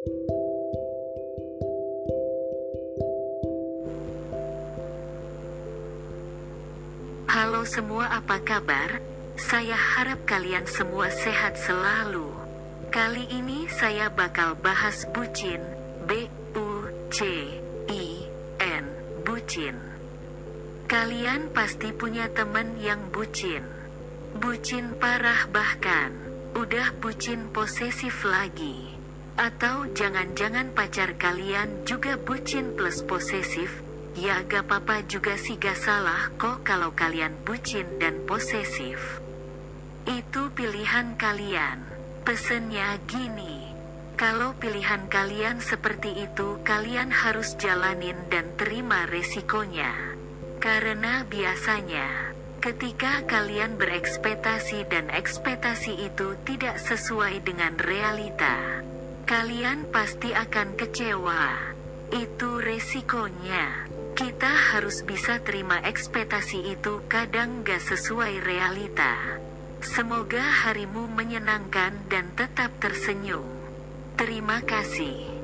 Halo semua apa kabar? Saya harap kalian semua sehat selalu. Kali ini saya bakal bahas bucin, B U C I N, bucin. Kalian pasti punya temen yang bucin. Bucin parah bahkan, udah bucin posesif lagi. Atau jangan-jangan pacar kalian juga bucin plus posesif, Ya gak apa-apa juga sih gak salah kok kalau kalian bucin dan posesif. Itu pilihan kalian. Pesennya gini. Kalau pilihan kalian seperti itu kalian harus jalanin dan terima resikonya. Karena biasanya, ketika kalian berekspektasi dan ekspektasi itu tidak sesuai dengan realita, kalian pasti akan kecewa. Itu resikonya. Kita harus bisa terima ekspektasi itu kadang gak sesuai realita. Semoga harimu menyenangkan dan tetap tersenyum. Terima kasih.